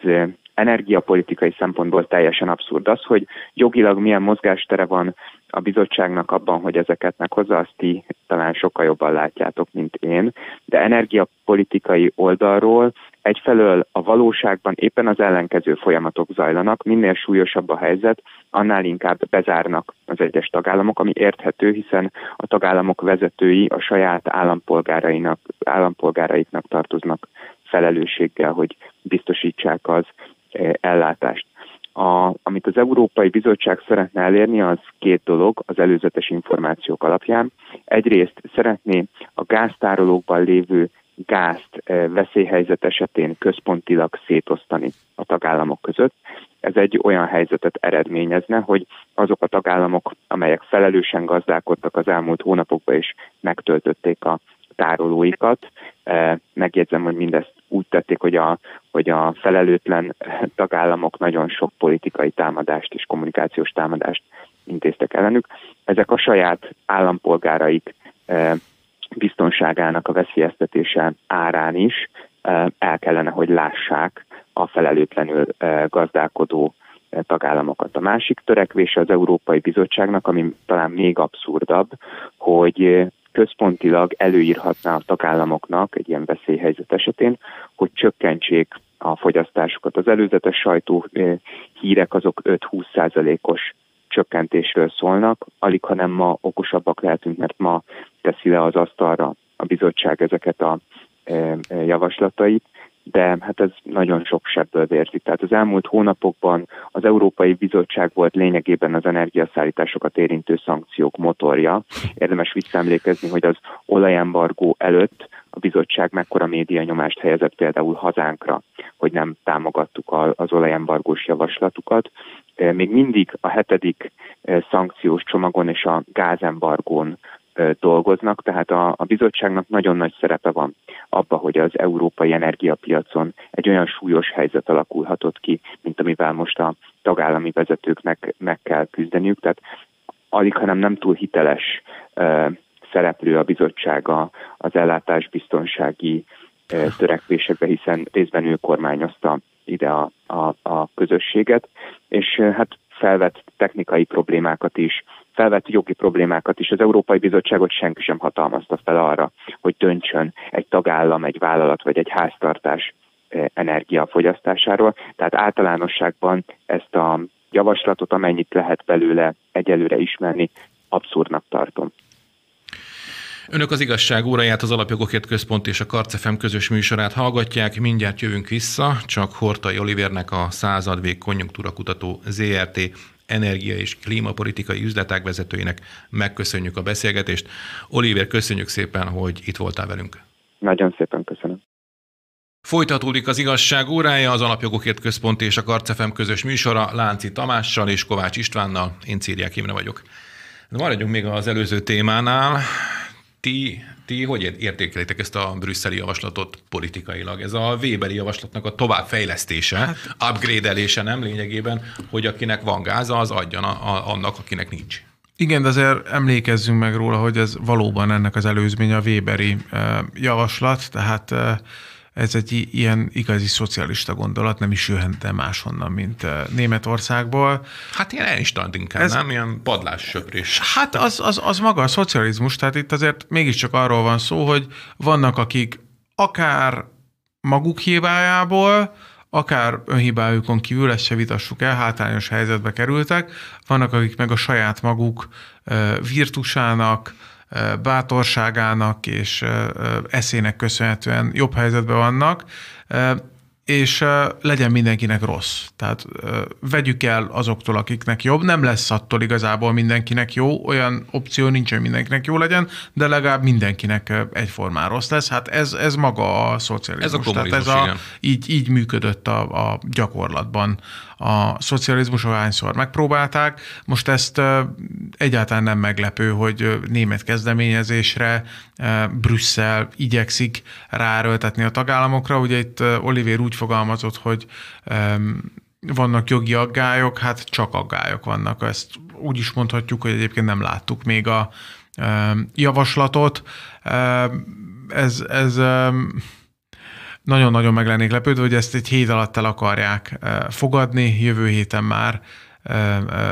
Speaker 4: energiapolitikai szempontból teljesen abszurd az, hogy jogilag milyen mozgástere van a bizottságnak abban, hogy ezeket meghozza, azt ti talán sokkal jobban látjátok, mint én, de energiapolitikai oldalról egyfelől a valóságban éppen az ellenkező folyamatok zajlanak, minél súlyosabb a helyzet, annál inkább bezárnak az egyes tagállamok, ami érthető, hiszen a tagállamok vezetői a saját állampolgárainak, állampolgáraiknak tartoznak felelősséggel, hogy biztosítsák az eh, ellátást. A, amit az Európai Bizottság szeretne elérni, az két dolog az előzetes információk alapján. Egyrészt szeretné a gáztárolókban lévő gázt e, veszélyhelyzet esetén központilag szétosztani a tagállamok között. Ez egy olyan helyzetet eredményezne, hogy azok a tagállamok, amelyek felelősen gazdálkodtak az elmúlt hónapokban és megtöltötték a tárolóikat. Megjegyzem, hogy mindezt úgy tették, hogy a, hogy a felelőtlen tagállamok nagyon sok politikai támadást és kommunikációs támadást intéztek ellenük. Ezek a saját állampolgáraik biztonságának a veszélyeztetése árán is el kellene, hogy lássák a felelőtlenül gazdálkodó tagállamokat. A másik törekvése az Európai Bizottságnak, ami talán még abszurdabb, hogy központilag előírhatná a tagállamoknak egy ilyen veszélyhelyzet esetén, hogy csökkentsék a fogyasztásukat. Az előzetes sajtó hírek azok 5-20 százalékos csökkentésről szólnak, alig ha nem ma okosabbak lehetünk, mert ma teszi le az asztalra a bizottság ezeket a javaslatait, de hát ez nagyon sok sebből vérzik. Tehát az elmúlt hónapokban az Európai Bizottság volt lényegében az energiaszállításokat érintő szankciók motorja. Érdemes visszaemlékezni, hogy az olajembargó előtt a bizottság mekkora média nyomást helyezett például hazánkra, hogy nem támogattuk az olajembargós javaslatukat. Még mindig a hetedik szankciós csomagon és a gázembargón dolgoznak, tehát a, a bizottságnak nagyon nagy szerepe van abba, hogy az európai energiapiacon egy olyan súlyos helyzet alakulhatott ki, mint amivel most a tagállami vezetőknek meg kell küzdeniük. Tehát alig, hanem nem túl hiteles szereplő a bizottsága az ellátásbiztonsági törekvésekbe, hiszen részben ő kormányozta ide a, a, a közösséget, és hát felvett technikai problémákat is, felvett jogi problémákat is. Az Európai Bizottságot senki sem hatalmazta fel arra, hogy döntsön egy tagállam, egy vállalat vagy egy háztartás eh, energiafogyasztásáról. Tehát általánosságban ezt a javaslatot, amennyit lehet belőle egyelőre ismerni, abszurdnak tartom.
Speaker 1: Önök az igazság óráját, az Alapjogokért Központ és a Karcefem közös műsorát hallgatják. Mindjárt jövünk vissza, csak Hortai Olivernek a századvég konjunktúra kutató ZRT energia és klímapolitikai üzletág vezetőinek megköszönjük a beszélgetést. Oliver, köszönjük szépen, hogy itt voltál velünk.
Speaker 4: Nagyon szépen köszönöm.
Speaker 1: Folytatódik az igazság órája, az Alapjogokért Központ és a Karcefem közös műsora Lánci Tamással és Kovács Istvánnal. Én Círiák Imre vagyok. De maradjunk még az előző témánál. Ti, ti hogy értékelitek ezt a brüsszeli javaslatot politikailag? Ez a Weberi javaslatnak a továbbfejlesztése, hát, upgrade-elése nem lényegében, hogy akinek van gáza, az adjon a, a, annak, akinek nincs.
Speaker 3: Igen, de azért emlékezzünk meg róla, hogy ez valóban ennek az előzménye a Weberi javaslat, tehát ez egy ilyen igazi szocialista gondolat, nem is jöhet máshonnan, mint eh, Németországból.
Speaker 1: Hát ilyen instant inkább, ez, nem? Ilyen padlássöprés.
Speaker 3: Hát az, az, az maga a szocializmus, tehát itt azért mégiscsak arról van szó, hogy vannak, akik akár maguk hibájából, akár önhibájukon kívül, ezt se vitassuk el, hátrányos helyzetbe kerültek, vannak, akik meg a saját maguk eh, virtusának, bátorságának és eszének köszönhetően jobb helyzetben vannak, és legyen mindenkinek rossz. Tehát vegyük el azoktól, akiknek jobb. Nem lesz attól igazából mindenkinek jó, olyan opció nincs, hogy mindenkinek jó legyen, de legalább mindenkinek egyformán rossz lesz. Hát ez, ez maga a szocializmus.
Speaker 1: Ez a
Speaker 3: Tehát
Speaker 1: ez
Speaker 3: a, így, így működött a, a gyakorlatban a szocializmus, ahányszor megpróbálták. Most ezt egyáltalán nem meglepő, hogy német kezdeményezésre Brüsszel igyekszik ráerőltetni a tagállamokra. Ugye itt Oliver úgy fogalmazott, hogy vannak jogi aggályok, hát csak aggályok vannak. Ezt úgy is mondhatjuk, hogy egyébként nem láttuk még a javaslatot. Ez, ez nagyon-nagyon meg lennék lepődve, hogy ezt egy hét alatt el akarják fogadni, jövő héten már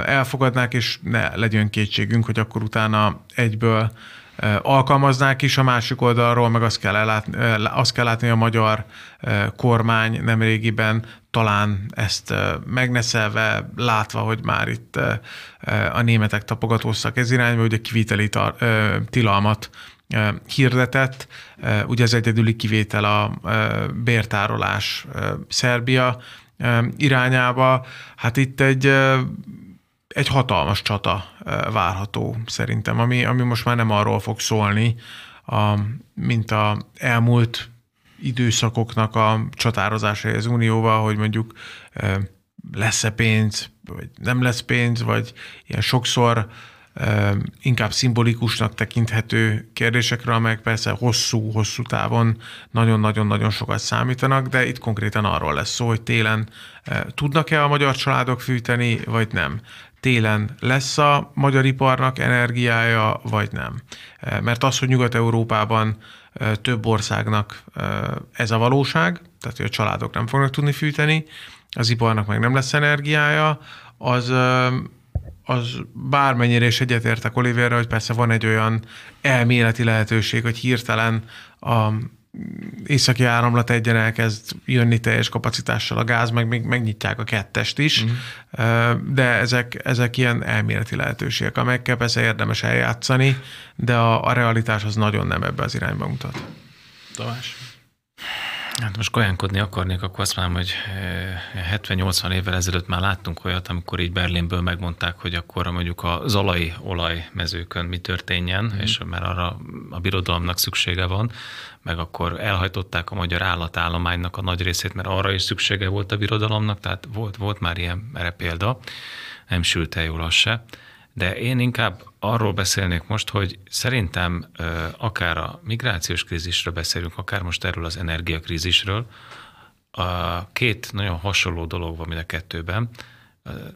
Speaker 3: elfogadnák, és ne legyen kétségünk, hogy akkor utána egyből alkalmaznák is, a másik oldalról meg azt kell, ellátni, azt kell látni, a magyar kormány nemrégiben talán ezt megneszelve, látva, hogy már itt a németek tapogatóztak ez irányba, hogy a kiviteli tilalmat hirdetett. Ugye az egyedüli kivétel a bértárolás Szerbia irányába. Hát itt egy egy hatalmas csata várható szerintem, ami, ami most már nem arról fog szólni, a, mint a elmúlt időszakoknak a csatározása az Unióval, hogy mondjuk lesz-e pénz, vagy nem lesz pénz, vagy ilyen sokszor inkább szimbolikusnak tekinthető kérdésekre, amelyek persze hosszú-hosszú távon nagyon-nagyon-nagyon sokat számítanak, de itt konkrétan arról lesz szó, hogy télen tudnak-e a magyar családok fűteni, vagy nem télen lesz a magyar iparnak energiája, vagy nem. Mert az, hogy Nyugat-Európában több országnak ez a valóság, tehát hogy a családok nem fognak tudni fűteni, az iparnak meg nem lesz energiája, az, az bármennyire is egyetértek Oliverre, hogy persze van egy olyan elméleti lehetőség, hogy hirtelen a északi áramlat egyen elkezd jönni teljes kapacitással a gáz, meg még megnyitják a kettest is, uh-huh. de ezek, ezek ilyen elméleti lehetőségek, amelyekkel persze érdemes eljátszani, de a, a realitás az nagyon nem ebbe az irányba mutat.
Speaker 1: Tamás?
Speaker 2: Hát most kajánkodni akarnék, akkor azt mondom, hogy 70-80 eh, évvel ezelőtt már láttunk olyat, amikor így Berlinből megmondták, hogy akkor mondjuk a zalai olajmezőkön mi történjen, mm. és mert arra a birodalomnak szüksége van, meg akkor elhajtották a magyar állatállománynak a nagy részét, mert arra is szüksége volt a birodalomnak, tehát volt, volt már ilyen erre példa, nem sült el jól az se. De én inkább arról beszélnék most, hogy szerintem akár a migrációs krízisről beszélünk, akár most erről az energiakrízisről, a két nagyon hasonló dolog van mind a kettőben.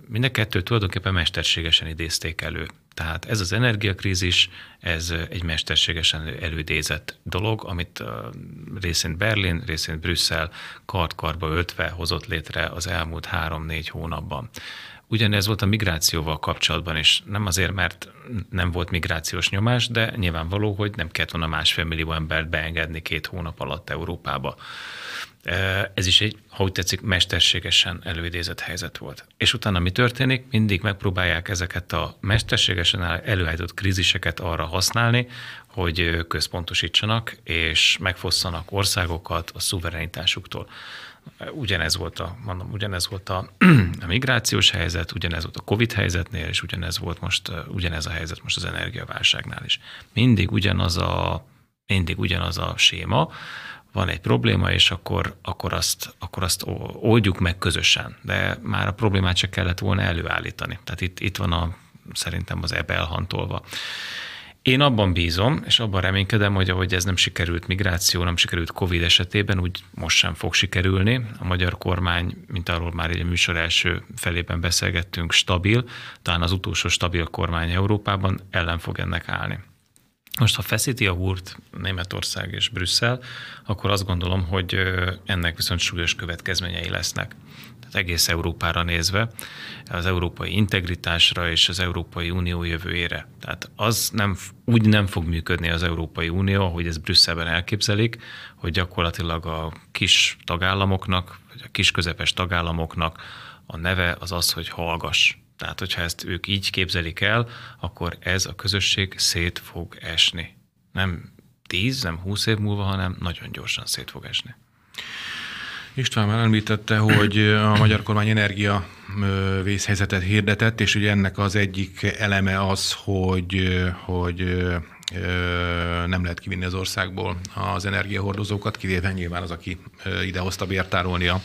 Speaker 2: Mind a kettő tulajdonképpen mesterségesen idézték elő. Tehát ez az energiakrízis, ez egy mesterségesen elődézett dolog, amit részint Berlin, részint Brüsszel kart-karba öltve hozott létre az elmúlt három-négy hónapban. Ugyanez volt a migrációval kapcsolatban is. Nem azért, mert nem volt migrációs nyomás, de nyilvánvaló, hogy nem kellett volna másfél millió embert beengedni két hónap alatt Európába. Ez is egy, ha úgy tetszik, mesterségesen előidézett helyzet volt. És utána mi történik? Mindig megpróbálják ezeket a mesterségesen előállított kríziseket arra használni, hogy központosítsanak és megfosszanak országokat a szuverenitásuktól. Ugyanez volt a, mondom, ugyanez volt a, (clears throat) a migrációs helyzet, ugyanez volt a Covid helyzetnél, és ugyanez volt most, ugyanez a helyzet most az energiaválságnál is. Mindig ugyanaz a, mindig ugyanaz a séma, van egy probléma, és akkor, akkor, azt, akkor azt oldjuk meg közösen. De már a problémát csak kellett volna előállítani. Tehát itt, itt van a, szerintem az ebbe elhantolva. Én abban bízom, és abban reménykedem, hogy ahogy ez nem sikerült migráció, nem sikerült Covid esetében, úgy most sem fog sikerülni. A magyar kormány, mint arról már egy műsor első felében beszélgettünk, stabil, talán az utolsó stabil kormány Európában ellen fog ennek állni. Most, ha feszíti a húrt Németország és Brüsszel, akkor azt gondolom, hogy ennek viszont súlyos következményei lesznek. Tehát egész Európára nézve, az európai integritásra és az Európai Unió jövőjére. Tehát az nem, úgy nem fog működni az Európai Unió, ahogy ez Brüsszelben elképzelik, hogy gyakorlatilag a kis tagállamoknak, vagy a kis közepes tagállamoknak a neve az az, hogy hallgass tehát, hogyha ezt ők így képzelik el, akkor ez a közösség szét fog esni. Nem 10, nem 20 év múlva, hanem nagyon gyorsan szét fog esni.
Speaker 1: István már említette, hogy a magyar kormány energia vészhelyzetet hirdetett, és ugye ennek az egyik eleme az, hogy, hogy nem lehet kivinni az országból az energiahordozókat, kivéve nyilván az, aki idehozta bértárolni a,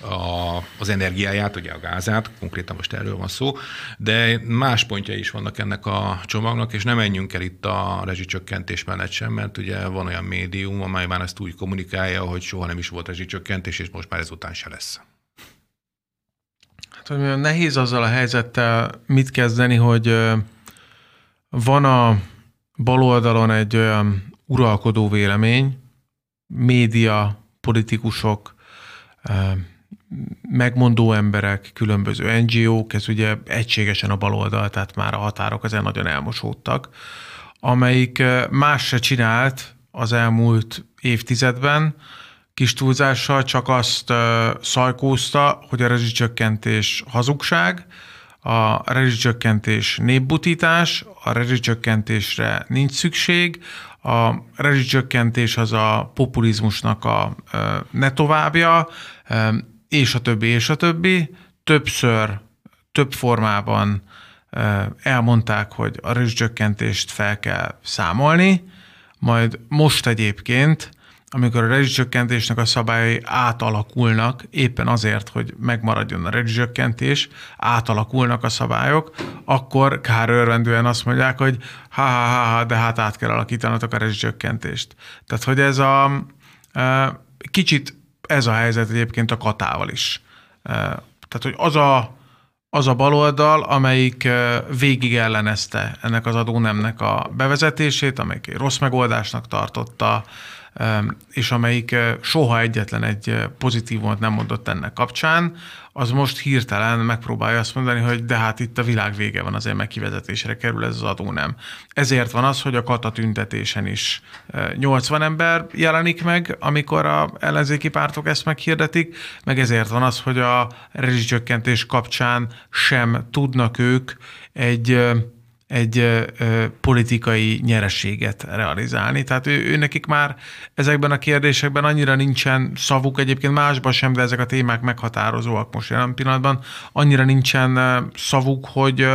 Speaker 1: a, az energiáját, ugye a gázát, konkrétan most erről van szó, de más pontja is vannak ennek a csomagnak, és nem menjünk el itt a rezsicsökkentés mellett sem, mert ugye van olyan médium, amely már ezt úgy kommunikálja, hogy soha nem is volt rezsicsökkentés, és most már ezután se lesz.
Speaker 3: Hát, hogy nehéz azzal a helyzettel mit kezdeni, hogy van a bal oldalon egy olyan uralkodó vélemény, média politikusok, megmondó emberek, különböző NGO-k, ez ugye egységesen a baloldal, tehát már a határok ezen nagyon elmosódtak, amelyik más se csinált az elmúlt évtizedben, kis túlzással csak azt szajkózta, hogy a rezsicsökkentés hazugság, a rezsicsökkentés népbutítás, a rezsicsökkentésre nincs szükség, a rezsicsökkentés az a populizmusnak a ne továbbja, és a többi, és a többi. Többször, több formában elmondták, hogy a rezsicsökkentést fel kell számolni, majd most egyébként amikor a rezsicsökkentésnek a szabályai átalakulnak, éppen azért, hogy megmaradjon a rezsicsökkentés, átalakulnak a szabályok, akkor kár örvendően azt mondják, hogy ha, ha, ha, ha de hát át kell alakítanatok a rezsicsökkentést. Tehát, hogy ez a kicsit ez a helyzet egyébként a katával is. Tehát, hogy az a, az a baloldal, amelyik végig ellenezte ennek az adónemnek a bevezetését, amelyik rossz megoldásnak tartotta, és amelyik soha egyetlen egy pozitívumot nem mondott ennek kapcsán, az most hirtelen megpróbálja azt mondani, hogy de hát itt a világ vége van, azért meg kivezetésre kerül ez az adó nem. Ezért van az, hogy a kata tüntetésen is 80 ember jelenik meg, amikor a ellenzéki pártok ezt meghirdetik, meg ezért van az, hogy a rezsicsökkentés kapcsán sem tudnak ők egy egy ö, politikai nyerességet realizálni. Tehát ő, ő nekik már ezekben a kérdésekben annyira nincsen szavuk, egyébként másban sem, de ezek a témák meghatározóak most jelen pillanatban, annyira nincsen szavuk, hogy,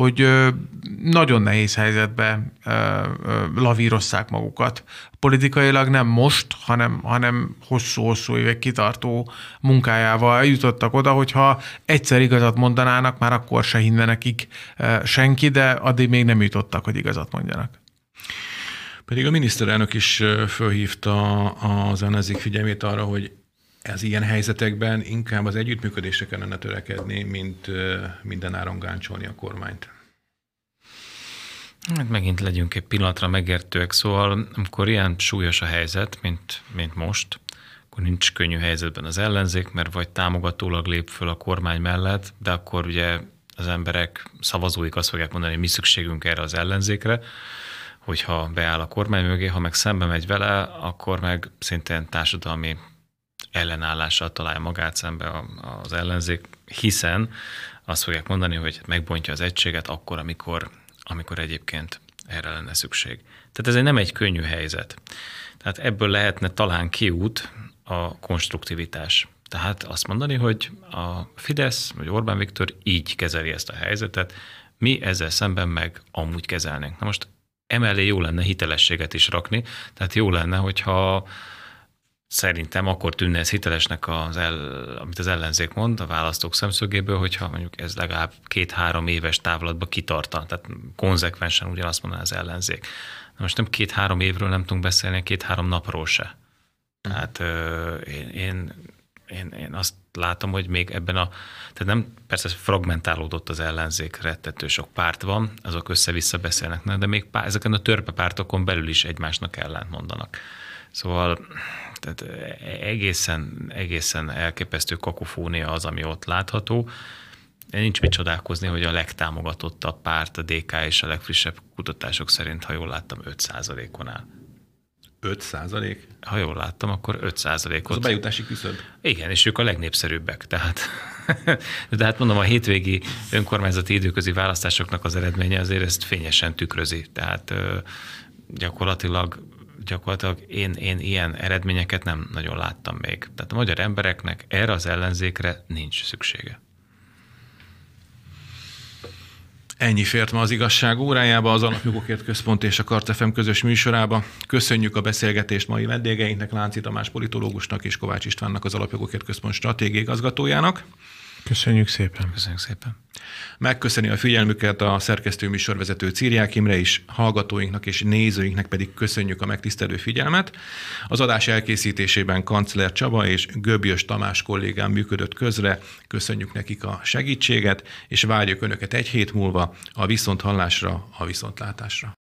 Speaker 3: hogy nagyon nehéz helyzetbe lavírozzák magukat. Politikailag nem most, hanem, hanem hosszú-hosszú évek kitartó munkájával jutottak oda, hogyha egyszer igazat mondanának, már akkor se hinne nekik senki, de addig még nem jutottak, hogy igazat mondjanak.
Speaker 1: Pedig a miniszterelnök is fölhívta az ellenzék figyelmét arra, hogy ez ilyen helyzetekben inkább az együttműködésre kellene törekedni, mint minden áron gáncsolni a kormányt.
Speaker 2: Hát megint legyünk egy pillanatra megértőek, szóval amikor ilyen súlyos a helyzet, mint, mint most, akkor nincs könnyű helyzetben az ellenzék, mert vagy támogatólag lép föl a kormány mellett, de akkor ugye az emberek, szavazóik azt fogják mondani, hogy mi szükségünk erre az ellenzékre, hogyha beáll a kormány mögé, ha meg szembe megy vele, akkor meg szintén társadalmi ellenállással találja magát szembe az ellenzék, hiszen azt fogják mondani, hogy megbontja az egységet akkor, amikor, amikor egyébként erre lenne szükség. Tehát ez nem egy könnyű helyzet. Tehát ebből lehetne talán kiút a konstruktivitás. Tehát azt mondani, hogy a Fidesz vagy Orbán Viktor így kezeli ezt a helyzetet, mi ezzel szemben meg amúgy kezelnénk. Na most emellé jó lenne hitelességet is rakni, tehát jó lenne, hogyha Szerintem akkor tűnne ez hitelesnek, az el, amit az ellenzék mond a választók szemszögéből, hogyha mondjuk ez legalább két-három éves távlatba kitarta, tehát konzekvensen ugyanazt mondaná az ellenzék. Na most nem két-három évről nem tudunk beszélni, két-három napról se. Tehát én, én, én, én azt látom, hogy még ebben a, tehát nem, persze fragmentálódott az ellenzék, rettető sok párt van, azok össze-vissza beszélnek, de még pár, ezeken a törpe pártokon belül is egymásnak ellent mondanak. Szóval tehát egészen, egészen elképesztő kakofónia az, ami ott látható. Nincs mit csodálkozni, hogy a legtámogatottabb párt, a DK és a legfrissebb kutatások szerint, ha jól láttam, 5%-on áll.
Speaker 1: 5 százalék?
Speaker 2: Ha jól láttam, akkor 5 százalékot.
Speaker 1: Az a bejutási küszöb.
Speaker 2: Igen, és ők a legnépszerűbbek. Tehát, (laughs) de hát mondom, a hétvégi önkormányzati időközi választásoknak az eredménye azért ezt fényesen tükrözi. Tehát gyakorlatilag gyakorlatilag én, én ilyen eredményeket nem nagyon láttam még. Tehát a magyar embereknek erre az ellenzékre nincs szüksége.
Speaker 1: Ennyi fért ma az igazság órájába, az Alapjogokért Központ és a Kartefem közös műsorába. Köszönjük a beszélgetést mai vendégeinknek, Lánci Tamás politológusnak és Kovács Istvánnak, az Alapjogokért Központ stratégiai igazgatójának.
Speaker 3: Köszönjük szépen.
Speaker 2: Köszönjük szépen.
Speaker 1: Megköszöni a figyelmüket a szerkesztő műsorvezető Círiák Imre is, hallgatóinknak és nézőinknek pedig köszönjük a megtisztelő figyelmet. Az adás elkészítésében Kancler Csaba és Göbjös Tamás kollégám működött közre. Köszönjük nekik a segítséget, és várjuk Önöket egy hét múlva a viszonthallásra, a viszontlátásra.